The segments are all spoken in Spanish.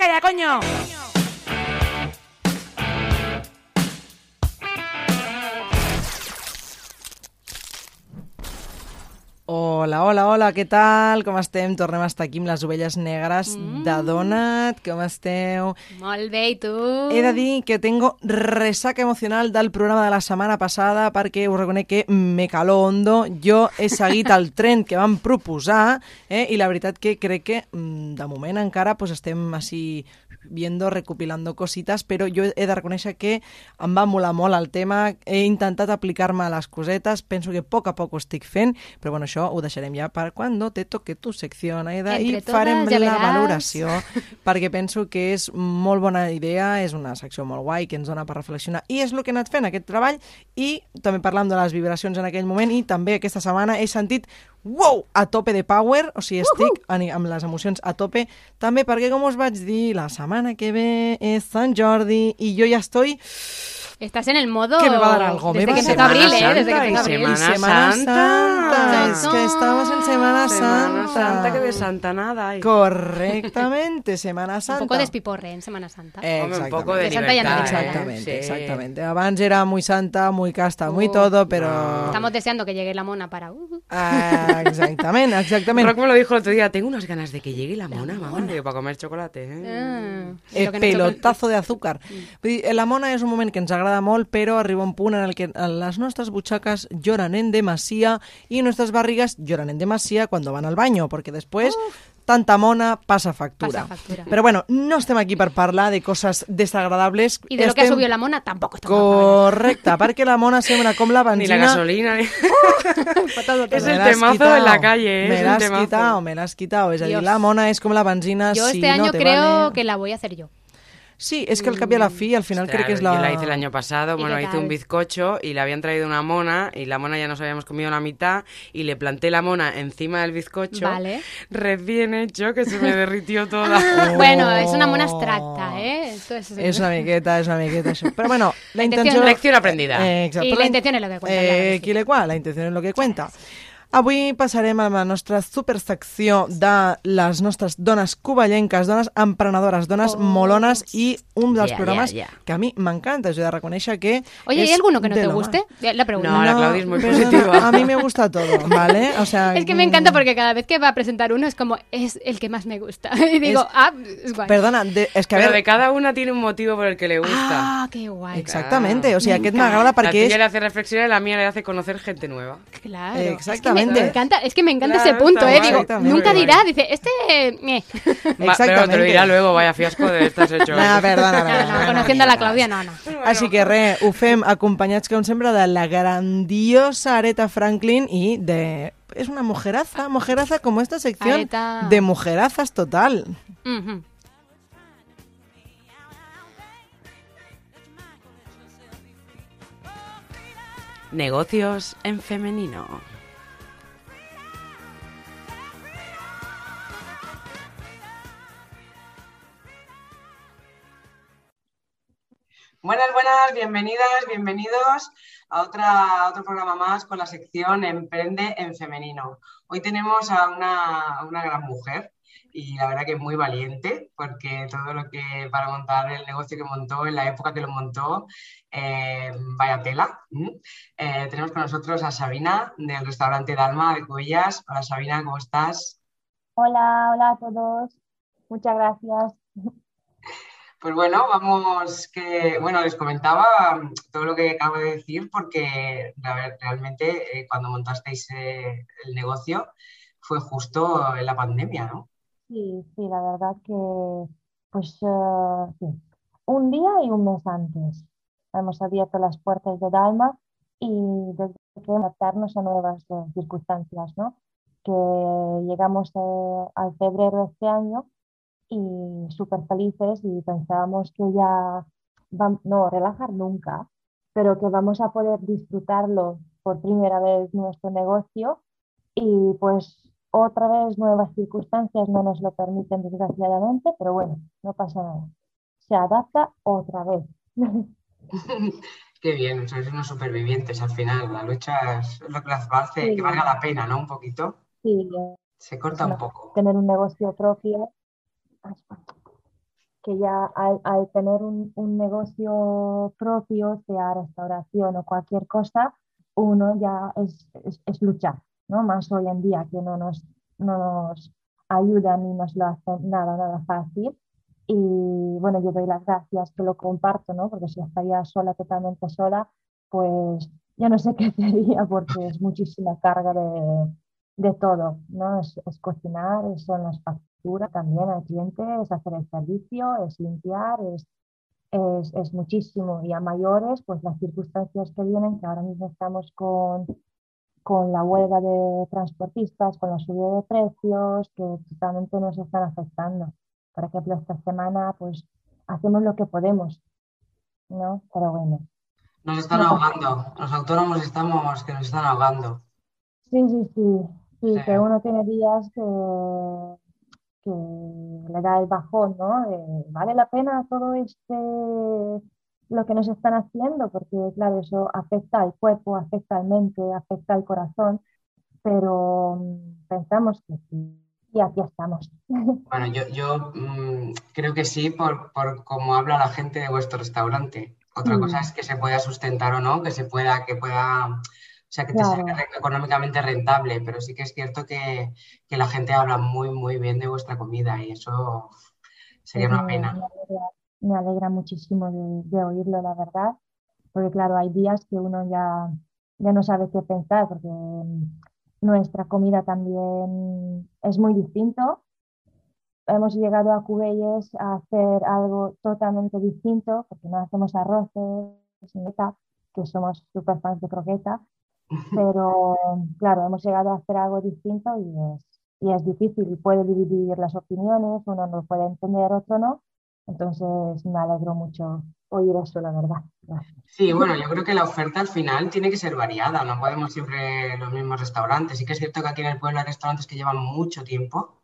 calla, coño! Hola, hola, hola, què tal? Com estem? Tornem a estar aquí amb les ovelles negres mm. de Donat. Com esteu? Molt bé, i tu? He de dir que tengo resaca emocional del programa de la setmana passada perquè us reconec que me caló hondo. Jo he seguit el tren que vam proposar eh? i la veritat que crec que mm, de moment encara pues, estem així viendo, recopilando cositas, però jo he de reconèixer que em va molar molt el tema, he intentat aplicar-me a les cosetes, penso que a poc a poc ho estic fent, però bueno, això ho deixarem ja per quan te toque tu secció, Aida, i farem ja la valoració, perquè penso que és molt bona idea, és una secció molt guai, que ens dona per reflexionar, i és el que he anat fent aquest treball, i també parlant de les vibracions en aquell moment, i també aquesta setmana he sentit wow, a tope de power, o sigui, estic uh -huh. amb les emocions a tope, també perquè, com us vaig dir, la setmana que ve és Sant Jordi i jo ja estoy Estás en el modo. Que me va a dar algo. Desde me que empezó abril, ¿eh? Desde que empezó abril. Semana, Semana Santa. Santa. Es que estamos en Semana, Semana Santa. Santa, que de Santa nada. hay. Correctamente, Semana Santa. Un poco despiporre en Semana Santa. Eh, Hombre, un poco de, De Santa libertad. ¿eh? Exactamente, Sí. exactamente. Abans era muy santa, muy casta, muy Uh, todo, pero... Estamos deseando que llegue la mona para. uh, Ah, exactamente, exactamente. Rock me lo dijo el otro día, tengo unas ganas de que llegue la mona, mamá, digo, para comer chocolate. ¿eh? ah, pelotazo de azúcar. Vull dir, la mona és un moment que ens agrada molt, però arriba un punt en el que les nostres butxaques lloran en demasía y nuestras barrigas lloran en demasía cuando van al baño, porque después tanta mona passa factura. Passa factura. Però bueno, no estem aquí per parlar de coses desagradables. Y de lo que ha Estem- subido la mona tampoco está mal. Correcte, perquè la mona sembla com la Ni benzina... la gasolina. ni- Me el temazo quitao, en la calle, ¿eh? Me l'has quitado, me l'has quitado. És a dir, la mona és com la benzina Yo si este año no te creo vale. que la voy a hacer yo. Sí, és que al a la fi, al final crec que és la... Yo la hice el año pasado, ¿Y bueno, hice un bizcocho y le habían traído una mona y la mona ya nos habíamos comido la mitad y le planté la mona encima del bizcocho. Vale. Recién hecho que se me derritió toda. Bueno, es una mona abstracta, ¿eh? Esto es, És una miqueta, és una miqueta. Però bueno, la La intenció- intenció... Lección aprendida. Eh. I Però la intenció és lo que cuenta, claro Eh, sí. le la intenció és lo que cuenta. Avui passarem a la nostra supersecció de les nostres dones covellenques, dones emprenedores, dones Oh. molones i un dels Yeah, programes yeah, yeah. que a mi m'encanta. Jo he de reconèixer que Oye, ¿hay alguno que no te guste? La pregunta. No, la Claudia es muy pero positiva. A mí me gusta todo, ¿vale? O sea, Es que me encanta porque cada vez que va a presentar uno es como, es el que más me gusta. Y digo, Es- ah, es guay. Perdona, de, és que a Pero veure... de cada una tiene un motivo por el que le gusta. Ah, qué guay. Exactamente, o sigui, aquest m'agrada la perquè tuya és... le hace reflexionar y la mía le hace conocer gente nueva. Claro. Exactamente. Es que me, encanta, es que me encanta Claro, ese punto, ¿eh? Digo, exactamente. nunca dirá, dice, este... eh. Va, pero te Exactamente. lo dirá luego, vaya fiasco de estás hecho. No, perdona, No, perdona. no, conociendo a la Claudia, no, no. Així que res, ho fem acompanyats, com sempre, de la grandiosa Aretha Franklin i de... És una mujeraza, mujeraza como esta sección Aretha. de mujerazas total. Negocios en femenino. Buenas, buenas, bienvenidas, bienvenidos a otra, otro programa más con la sección Emprende en Femenino. Hoy tenemos a una, una gran mujer y la verdad que muy valiente porque todo lo que para montar el negocio que montó, en la época que lo montó, eh, vaya tela. Eh, tenemos con nosotros a Sabina del restaurante Dalma de Cuellas. Hola Sabina, ¿cómo estás? Hola, hola a todos. Muchas gracias. Pues bueno, vamos que, bueno, les comentaba mm, todo lo que acabo de decir porque realmente eh, cuando montasteis eh, el negocio fue justo en la pandemia, ¿no? Sí, sí, la verdad que, pues, eh, sí, un día y un mes antes hemos abierto las puertas de Dalma y desde que adaptarnos a nuevas circunstancias, ¿no? Que llegamos al febrero de este año y súper felices y pensábamos que ya, no, relajar nunca, pero que vamos a poder disfrutarlo por primera vez nuestro negocio y pues otra vez nuevas circunstancias no nos lo permiten desgraciadamente, pero bueno, no pasa nada. Se adapta otra vez. Qué bien, sois unos supervivientes al final. La lucha es lo que hace Sí. que valga la pena, ¿no? Un poquito. Sí, Se corta un poco. tener un negocio propio. Que ya al, tener un, negocio propio, sea restauración o cualquier cosa, uno ya es, es, luchar, ¿no? Más hoy en día que no nos, no nos ayudan ni nos lo hacen nada, nada fácil. Y bueno, yo doy las gracias que lo comparto, ¿no? Porque si estaría sola, totalmente sola, pues ya no sé qué sería porque es muchísima carga de, de todo, ¿no? Es, cocinar, son las facturas también al cliente, es hacer el servicio, es limpiar, es, es, es, muchísimo. Y a mayores, pues las circunstancias que vienen, que ahora mismo estamos con, con la huelga de transportistas, con la subida de precios, que totalmente nos están afectando. Por ejemplo, esta semana pues hacemos lo que podemos, ¿no? Pero bueno. Nos están ahogando, los autónomos estamos que nos están ahogando. Sí, sí, sí, sí, que uno tiene días que, que le da el bajón, ¿no? ¿Vale la pena todo este lo que nos están haciendo? Porque claro, eso afecta al cuerpo, afecta al mente, afecta al corazón, pero mm, pensamos que sí y aquí estamos. Bueno, yo, yo mm, creo que sí por, por cómo habla la gente de vuestro restaurante. Otra cosa mm. es que se pueda sustentar o no, que se pueda, que pueda, o sea, que te sea económicamente rentable, pero sí que es cierto que, que, la gente habla muy, muy bien de vuestra comida y eso sería una pena. Me alegra, muchísimo de, de, oírlo, la verdad, porque claro, hay días que uno ya, ya no sabe qué pensar, porque nuestra comida también es muy distinto. Hemos llegado a Cubelles a hacer algo totalmente distinto, porque no hacemos arroces, que somos súper fans de croqueta, pero claro, hemos llegado a hacer algo distinto y es, y es difícil y puede dividir las opiniones, uno no puede entender, otro no. Entonces me alegro mucho oír eso, la verdad. Sí, bueno, yo creo que la oferta al final tiene que ser variada, no podemos siempre los mismos restaurantes. Sí que es cierto que aquí en el pueblo hay restaurantes que llevan mucho tiempo,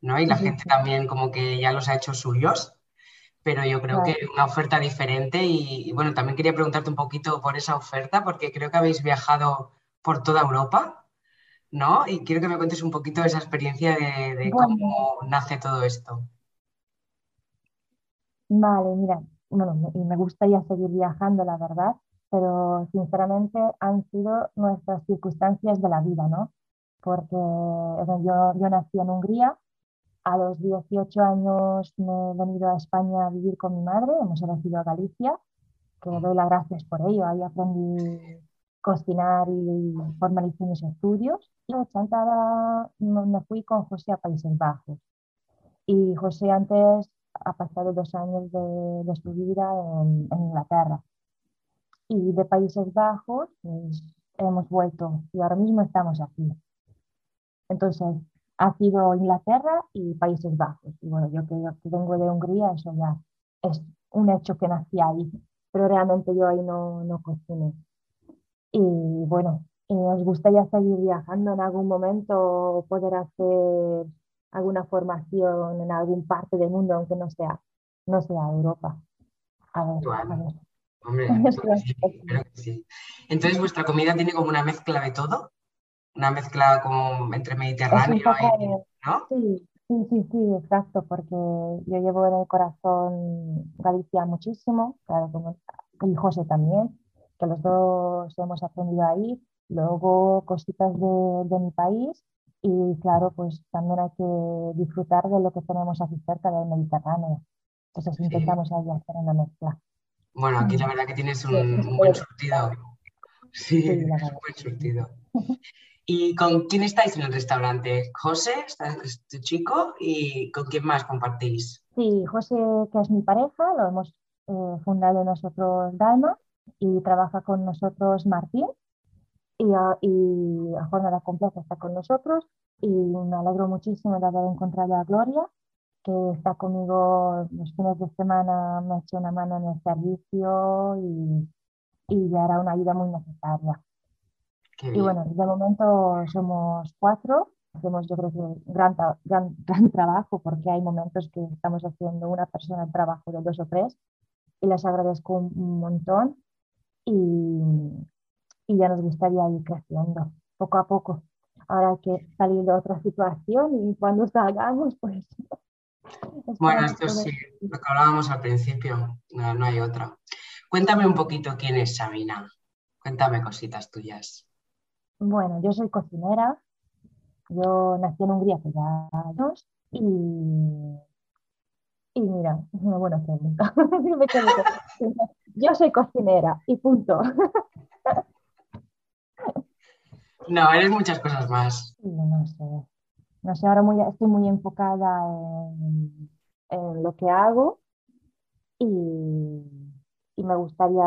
¿no? Y la gente también como que ya los ha hecho suyos, pero yo creo que una oferta diferente y, bueno, también quería preguntarte un poquito por esa oferta, porque creo que habéis viajado por toda Europa, ¿no? Y quiero que me cuentes un poquito esa experiencia de, cómo nace todo esto. Vale, mira, bueno, y me gustaría seguir viajando, la verdad, pero sinceramente han sido nuestras circunstancias de la vida, ¿no? Porque yo, yo nací en Hungría, a los 18 años me he venido a España a vivir con mi madre, hemos elegido a Galicia, que doy las gracias por ello, ahí aprendí cocinar y formalicé mis estudios. Y de Chantada me fui con José a Países Bajos. Y José antes ha pasado dos años de, su vida en, Inglaterra. Y de Países Bajos pues, hemos vuelto y ahora mismo estamos aquí. Entonces, ha sido Inglaterra y Países Bajos. Y bueno, yo que, vengo de Hungría, eso ya es un hecho que nací ahí, pero realmente yo ahí no, no cociné. Y bueno, y nos gustaría seguir viajando en algún momento, poder hacer alguna formación en algún parte del mundo, aunque no sea, no sea Europa. A ver, Hombre, sí, Entonces, ¿vuestra comida tiene como una mezcla de todo? Una mezcla como entre mediterráneo y, ¿no? Sí, sí, sí, sí, exacto, porque yo llevo en el corazón Galicia muchísimo, claro, como, y José también, que los dos hemos aprendido ahí. Luego cositas de, de mi país y claro, pues también hay que disfrutar de lo que tenemos aquí cerca del Mediterráneo. Entonces intentamos ahí hacer una mezcla. Bueno, aquí la verdad que tienes un, buen surtido. Sí, un buen surtido. ¿Y con quién estáis en el restaurante? José, este chico, y con quién más compartís? Sí, José, que es mi pareja, lo hemos eh, fundado nosotros Dalma y trabaja con nosotros Martín, y a, jornada completa está con nosotros y me alegro muchísimo de haber encontrado a Gloria, que está conmigo los fines de semana, me ha hecho una mano en el servicio y, y ya era una ayuda muy necesaria. Y bueno, de momento somos cuatro, hacemos yo creo que gran, gran, gran trabajo porque hay momentos que estamos haciendo una persona el trabajo de dos o tres y les agradezco un montón. Y, y ya nos gustaría ir creciendo poco a poco. Ahora hay que salir de otra situación y cuando salgamos, pues Bueno, esto sí, lo que hablábamos al principio, no, no hay otra. Cuéntame un poquito quién es Sabina. Cuéntame cositas tuyas. Bueno, yo soy cocinera. Yo nací en Hungría hace ya años y, y mira, quedo con- yo soy cocinera y punto. No, eres muchas cosas más. No sé, no sé, ahora muy, estoy muy enfocada en, en lo que hago y, y me gustaría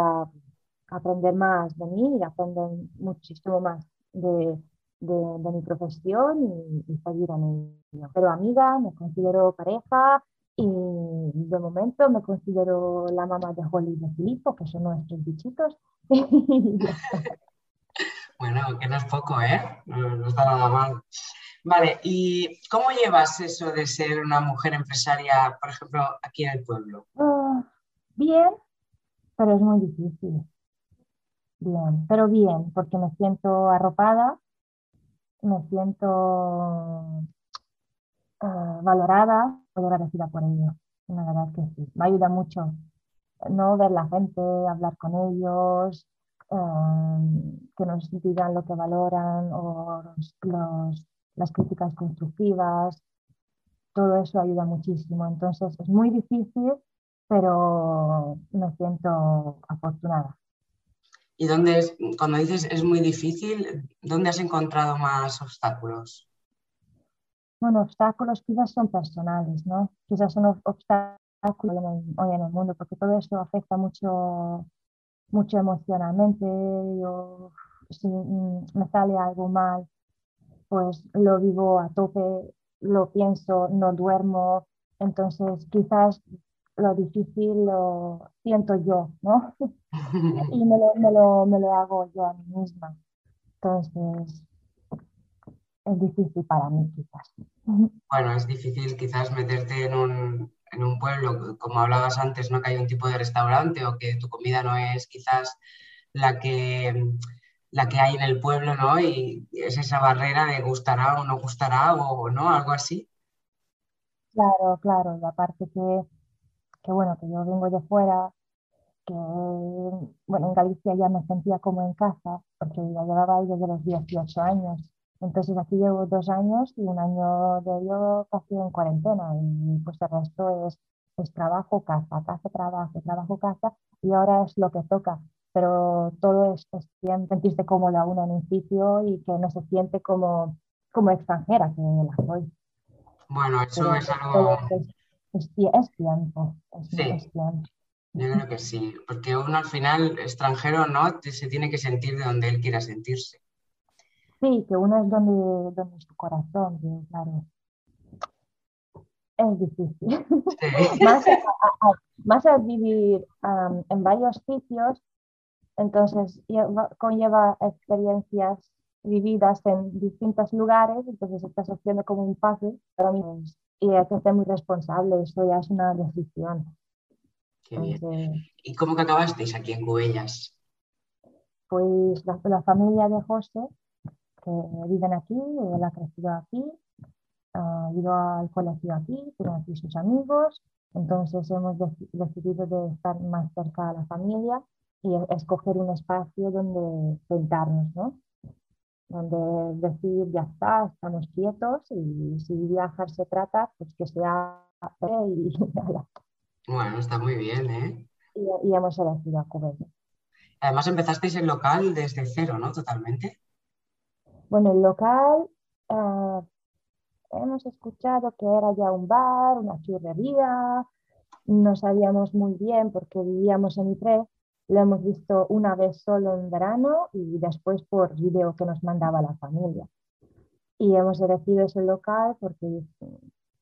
aprender más de mí y aprender muchísimo más de, de- de mi profesión y, y seguir en ello. Pero amiga, me considero pareja y de momento me considero la mamá de Holly y de Filipo, que son nuestros bichitos. Bueno, que no es poco, ¿eh? No, no está nada mal. Vale, ¿y cómo llevas eso de ser una mujer empresaria, por ejemplo, aquí en el pueblo? Ah, bien, pero es muy difícil. Bien, pero bien, porque me siento arropada, me siento ah, valorada, estoy agradecida por ello. La verdad que sí, me ayuda mucho, ¿no? Ver la gente, hablar con ellos, ah, que nos digan lo que valoran o las críticas constructivas, todo eso ayuda muchísimo. Entonces es muy difícil, pero me siento afortunada. ¿Y dónde es, cuando dices es muy difícil, dónde has encontrado más obstáculos? Bueno, obstáculos quizás son personales, ¿no? Quizás son ob- obstáculos hoy en el, hoy en el mundo, porque todo esto afecta mucho, mucho emocionalmente. Yo, si mm, me sale algo mal, pues lo vivo a tope, lo pienso, no duermo. Entonces, quizás lo difícil lo siento yo, ¿no? Y me lo, me lo, me lo hago yo a mí misma. Entonces, es difícil para mí, quizás. Bueno, es difícil quizás meterte en un, en un pueblo, como hablabas antes, ¿no? Que hay un tipo de restaurante o que tu comida no es quizás la que, la que hay en el pueblo, ¿no? Y es esa barrera de gustará o no gustará o no, algo así. Claro, claro, y aparte que, que bueno, que yo vengo de fuera, que bueno, en Galicia ya me sentía como en casa, porque ya llevaba ahí desde los 18 años. Entonces aquí llevo dos años y un año de ello casi en cuarentena y pues el resto es, es trabajo, casa, casa, trabajo, trabajo, casa y ahora es lo que toca. Pero todo es, es bien sentirse cómoda uno en un sitio y que no se siente como, como extranjera, que la soy. Bueno, eso Pero es algo, es, es, es tiempo, es, Sí. es tiempo. yo creo que sí, porque uno al final, extranjero, ¿no? Se tiene que sentir de donde él quiera sentirse. Sí, que uno es donde, donde es tu corazón, que, claro. Es difícil. Sí. Más, a- a- a- más al vivir en varios sitios, entonces lleva- conlleva experiencias vividas en distintos lugares, entonces estás haciendo como un puzzle para mí es- y hay que ser muy responsable, eso ya es una decisión. Qué bien. Entonces, ¿Y cómo que acabasteis aquí en Cubellas? pues la, la familia de José, que viven aquí, él ha crecido aquí, ha ido al colegio aquí, tiene aquí sus amigos, entonces hemos deci- decidido de estar más cerca a la familia y escoger un espacio donde sentarnos, ¿no? Donde decir, ya está, estamos quietos y si viajar se trata, pues que sea y. Bueno, está muy bien, ¿eh? y, y hemos elegido a Cubellas. Además empezasteis el local desde cero, ¿no? Totalmente. Bueno, el local eh, hemos escuchado que era ya un bar, una churrería, no sabíamos muy bien porque vivíamos en Ypres, lo hemos visto una vez solo en verano y después por vídeo que nos mandaba la familia. Y hemos elegido ese local porque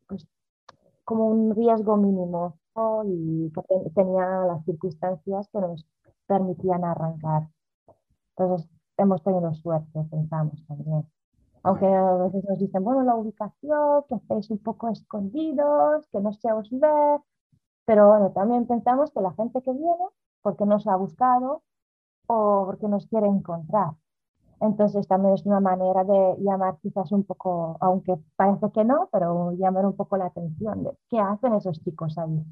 pues, como un riesgo mínimo y que te- tenía las circunstancias que nos permitían arrancar. Entonces hemos tenido suerte, pensamos también. Aunque a veces nos dicen, bueno, la ubicación, que estéis un poco escondidos, que no se os ve, pero bueno, también pensamos que la gente que viene, porque nos ha buscado o porque nos quiere encontrar. Entonces también es una manera de llamar quizás un poco, aunque parece que no, pero llamar un poco la atención de qué hacen esos chicos ahí,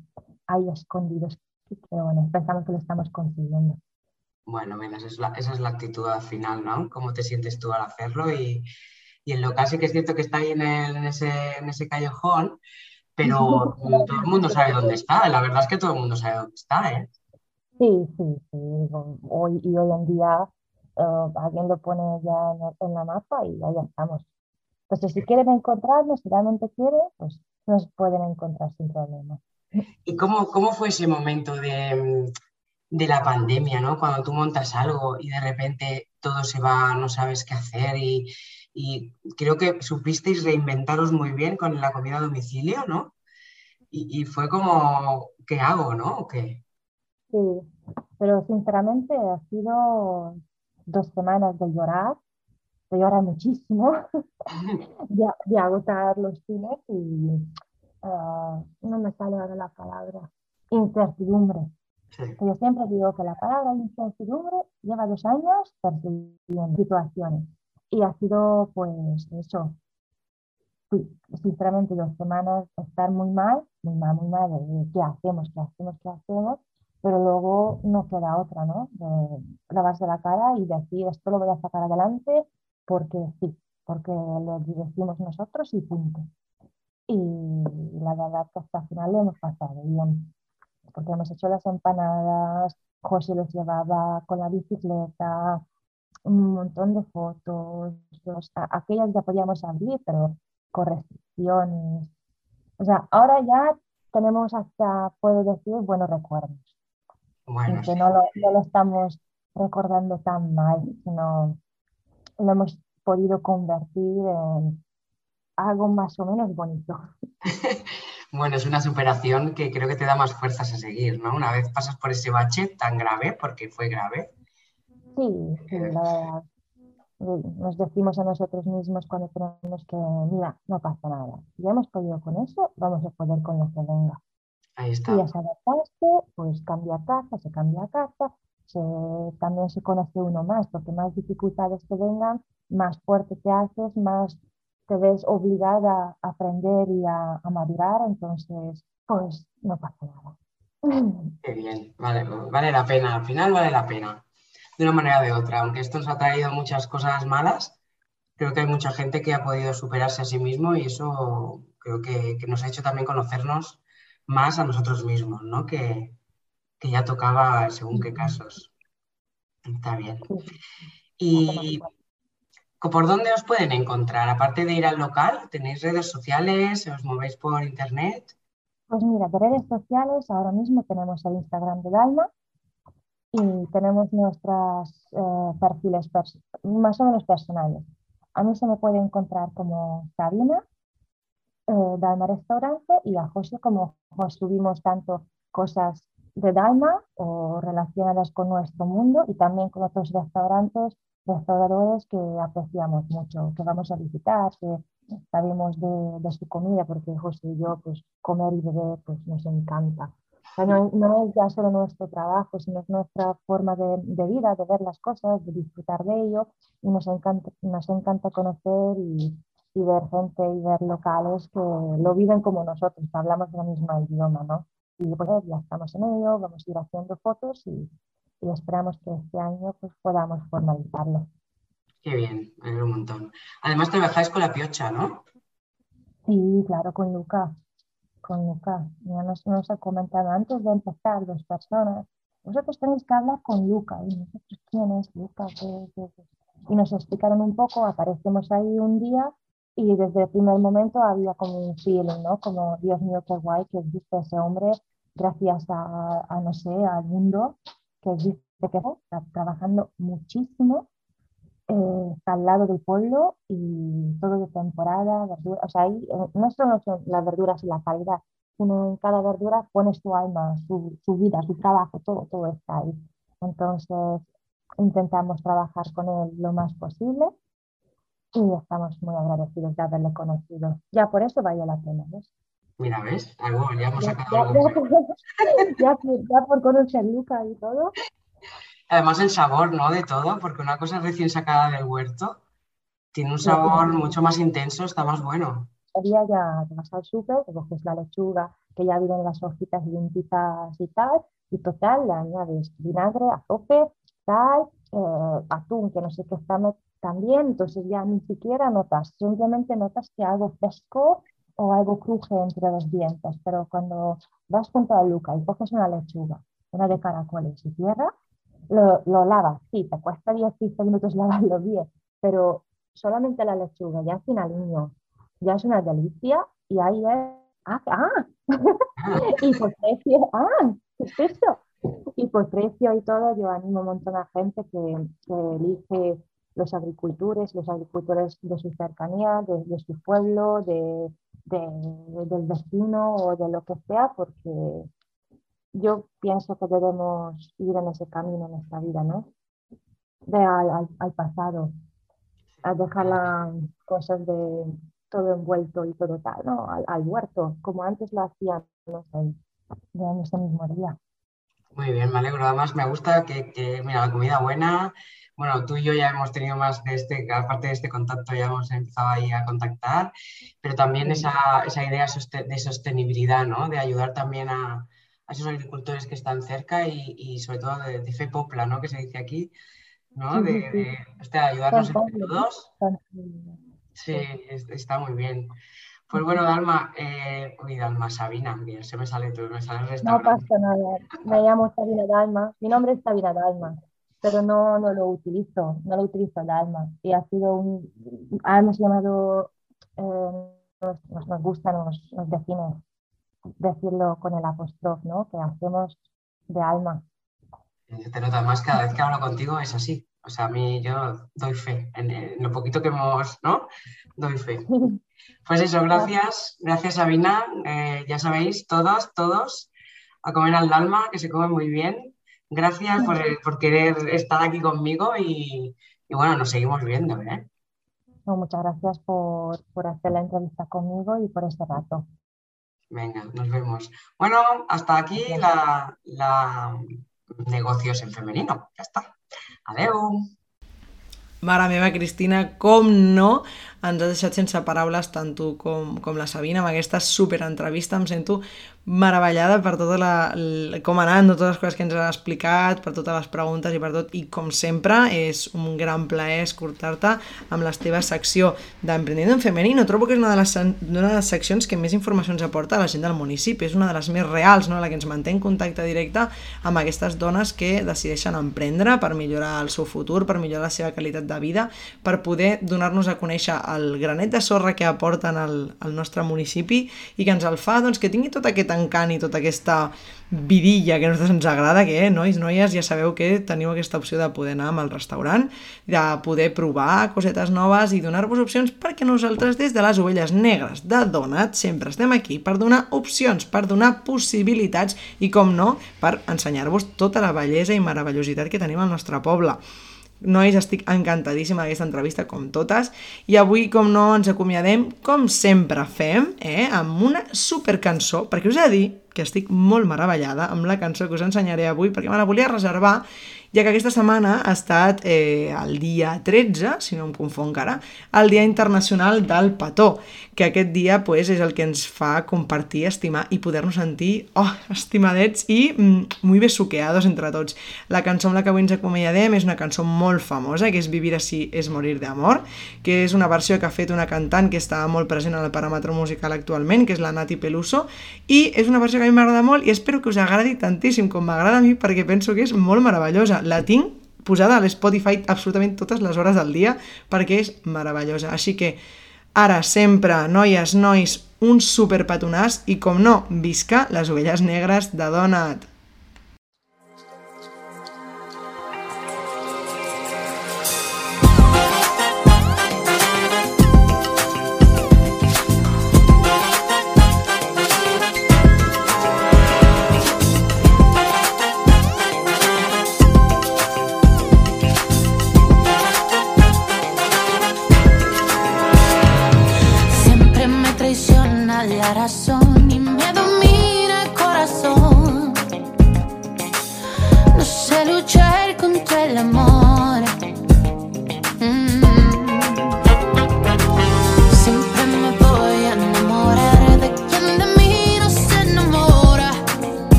ahí escondidos. Bueno, pensamos que lo estamos consiguiendo. Bueno, esa es, la, esa es la actitud al final, ¿no? ¿Cómo te sientes tú al hacerlo? Y, y el local sí que es cierto que está ahí en, en, ese, en ese callejón, pero todo el mundo sabe dónde está. La verdad es que todo el mundo sabe dónde está, ¿eh? Sí, sí, sí. Hoy, y hoy en día uh, alguien lo pone ya en, en, la mapa y ahí estamos. Entonces, si quieren encontrarnos, si realmente quieren, pues nos pueden encontrar sin problema. ¿Y cómo, cómo fue ese momento de, de la pandemia, ¿no? Cuando tú montas algo y de repente todo se va, no sabes qué hacer y, y creo que supisteis reinventaros muy bien con la comida a domicilio, ¿no? Y, y fue como, ¿qué hago, no? ¿O qué? Sí, pero sinceramente ha sido dos semanas de llorar, de llorar muchísimo, de, de, agotar los cines y uh, no me sale ahora la palabra, incertidumbre. Sí. Yo siempre digo que la palabra incertidumbre lleva dos años persiguiendo situaciones y ha sido pues eso, sinceramente dos semanas estar muy mal, muy mal, muy mal, de qué hacemos, qué hacemos, qué hacemos, pero luego no queda otra, ¿no? De lavarse la cara y decir esto lo voy a sacar adelante porque sí, porque lo decimos nosotros y punto. Y la verdad hasta el final lo hemos pasado bien porque hemos hecho las empanadas, José los llevaba con la bicicleta, un montón de fotos, los, aquellas ya podíamos abrir, pero con restricciones. O sea, ahora ya tenemos hasta, puedo decir, buenos recuerdos. Bueno, que sí. no, lo, no lo estamos recordando tan mal, sino lo hemos podido convertir en algo más o menos bonito. Bueno, es una superación que creo que te da más fuerzas a seguir, ¿no? Una vez pasas por ese bache tan grave, porque fue grave. Sí, sí, la verdad. Nos decimos a nosotros mismos cuando tenemos que, mira, no pasa nada. Ya hemos podido con eso, vamos a poder con lo que venga. Ahí está. Y es adaptarse, pues cambia casa, se cambia casa, se, también se conoce uno más, porque más dificultades que vengan, más fuerte te haces, más te ves obligada a aprender y a, a, madurar, entonces, pues no pasa nada. Qué bien, vale, vale la pena, al final vale la pena, de una manera o de otra, aunque esto nos ha traído muchas cosas malas, creo que hay mucha gente que ha podido superarse a sí mismo y eso creo que, que nos ha hecho también conocernos más a nosotros mismos, ¿no? Que, que ya tocaba según qué casos. Está bien. Y ¿Por dónde os pueden encontrar? Aparte de ir al local, ¿tenéis redes sociales? ¿Os movéis por internet? Pues mira, de redes sociales ahora mismo tenemos el Instagram de Dalma y tenemos nuestros eh, perfiles más o menos personales. A mí se me puede encontrar como Sabina, eh, Dalma Restaurante y a José como subimos tanto cosas de Dalma o relacionadas con nuestro mundo y también con otros restaurantes restauradores que apreciamos mucho, que vamos a visitar, que sabemos de, de, su comida, porque José y yo, pues comer y beber, pues nos encanta. O sea, no, no, es ya solo nuestro trabajo, sino es nuestra forma de, de, vida, de ver las cosas, de disfrutar de ello, y nos encanta, nos encanta conocer y, y ver gente y ver locales que lo viven como nosotros, que hablamos el mismo idioma, ¿no? Y pues ya estamos en ello, vamos a ir haciendo fotos y, y esperamos que este año pues, podamos formalizarlo. Qué bien, me alegro un montón. Además trabajáis con la piocha, ¿no? Sí, claro, con Luca. Con Luca. Ya nos, nos ha comentado antes de empezar dos personas. Vosotros tenéis que hablar con Luca. Y nosotros, ¿quién es Luca? ¿Qué, qué, qué? Y nos explicaron un poco, aparecemos ahí un día y desde el primer momento había como un feeling, ¿no? Como, Dios mío, qué guay que existe ese hombre gracias a, a no sé, al mundo que existe que está trabajando muchísimo, eh, está al lado del pueblo y todo de temporada, verdura, o sea, ahí eh, no solo son las verduras y la calidad, sino en cada verdura pones tu alma, su, su vida, su trabajo, todo, todo está ahí. Entonces, intentamos trabajar con él lo más posible y estamos muy agradecidos de haberle conocido. Ya por eso vale la pena, ¿ves? Mira, ¿ves? Algo, ya hemos Ya, sacado ya, algo. ya, ya, por conocer Luca y todo, Además el sabor, ¿no? De todo, porque una cosa recién sacada del huerto tiene un sabor mucho más intenso, está más bueno. día ya te vas al súper, te coges la lechuga, que ya vienen las hojitas limpitas y tal, y total, le añades vinagre, azúcar, sal, eh, atún, que no sé qué está también, entonces ya ni siquiera notas, simplemente notas que algo fresco o algo cruje entre los dientes, pero cuando vas junto a Luca y coges una lechuga, una de caracoles y tierra, lo, lo lavas, sí, te cuesta 10-15 minutos lavarlo bien, pero solamente la lechuga, ya al final ya es una delicia y ahí es, ah, ah, y por precio, ah, ¿qué es esto? Y por precio y todo, yo animo a un montón de gente que, que elige los agricultores, los agricultores de su cercanía, de, su pueblo, de, del vecino o de lo que sea, porque yo pienso que debemos ir en ese camino en esta vida, ¿no? De al, al, pasado, a dejar las cosas de todo envuelto y todo tal, ¿no? Al, huerto, como antes lo hacíamos en, en ese mismo día. Muy bien, me alegro. Además, me gusta que, que, mira, la comida buena, bueno, tú y yo ya hemos tenido más de este, aparte de este contacto, ya hemos empezado ahí a contactar, pero también esa, esa idea de sostenibilidad, ¿no? De ayudar también a, a esos agricultores que están cerca y, y sobre todo de, de, fe popla, ¿no? Que se dice aquí, ¿no? De, de, de ayudarnos entre todos. Sí, está muy bien. Pues bueno, Dalma, eh, uy, Dalma, Sabina, bien, se me sale todo, me sale el restaurante. No pasa nada, me llamo Sabina Dalma, mi nombre es Sabina Dalma, pero no, no lo utilizo, no lo utilizo Dalma. Y ha sido un, hemos llamado, eh, nos, nos, gusta, nos, nos define decirlo con el apóstrofe, ¿no? Que hacemos de alma. Te nota más cada vez que hablo contigo es así. O sea, a mí yo doy fe en, lo poquito que hemos, ¿no? Doy fe. Pues eso, gracias, gracias Sabina. Eh, ya sabéis, todos, todos, a comer al alma, que se come muy bien. Gracias por, por querer estar aquí conmigo y, y, bueno, nos seguimos viendo. ¿eh? muchas gracias por, por hacer la entrevista conmigo y por este rato. Venga, nos vemos. Bueno, hasta aquí la, la negocios en femenino. Ja està. Adeu! Mare meva, Cristina, com no ens ha deixat sense paraules tant tu com, com la Sabina amb aquesta superentrevista. Em sento meravellada per tota la, la, com ha anat, totes les coses que ens ha explicat, per totes les preguntes i per tot. I com sempre, és un gran plaer escoltar-te amb la teva secció d'Emprendiendo en Femenino. Trobo que és una de, les, una de les seccions que més informació ens aporta a la gent del municipi. És una de les més reals, no? la que ens manté en contacte directe amb aquestes dones que decideixen emprendre per millorar el seu futur, per millorar la seva qualitat de vida, per poder donar-nos a conèixer el granet de sorra que aporten al, al nostre municipi i que ens el fa doncs, que tingui tot aquest encant i tota aquesta vidilla que a nosaltres ens agrada, que, eh, nois, noies, ja sabeu que teniu aquesta opció de poder anar al restaurant, de poder provar cosetes noves i donar-vos opcions perquè nosaltres des de les ovelles negres de Donat sempre estem aquí per donar opcions, per donar possibilitats i, com no, per ensenyar-vos tota la bellesa i meravellositat que tenim al nostre poble. Nois, estic encantadíssima d'aquesta entrevista, com totes, i avui, com no, ens acomiadem, com sempre fem, eh, amb una supercançó, perquè us he de dir que estic molt meravellada amb la cançó que us ensenyaré avui, perquè me la volia reservar ja que aquesta setmana ha estat eh, el dia 13, si no em confon encara, el Dia Internacional del Petó, que aquest dia pues, és el que ens fa compartir, estimar i poder-nos sentir oh, estimadets i mm, muy besuqueados entre tots. La cançó amb la que avui ens acomiadem és una cançó molt famosa, que és Vivir així és morir d'amor, que és una versió que ha fet una cantant que està molt present en el paràmetre musical actualment, que és la Nati Peluso, i és una versió que a mi m'agrada molt i espero que us agradi tantíssim com m'agrada a mi perquè penso que és molt meravellosa la tinc posada a l'Spotify absolutament totes les hores del dia perquè és meravellosa. Així que ara, sempre, noies, nois, un superpetonàs i, com no, visca les ovelles negres de Donat.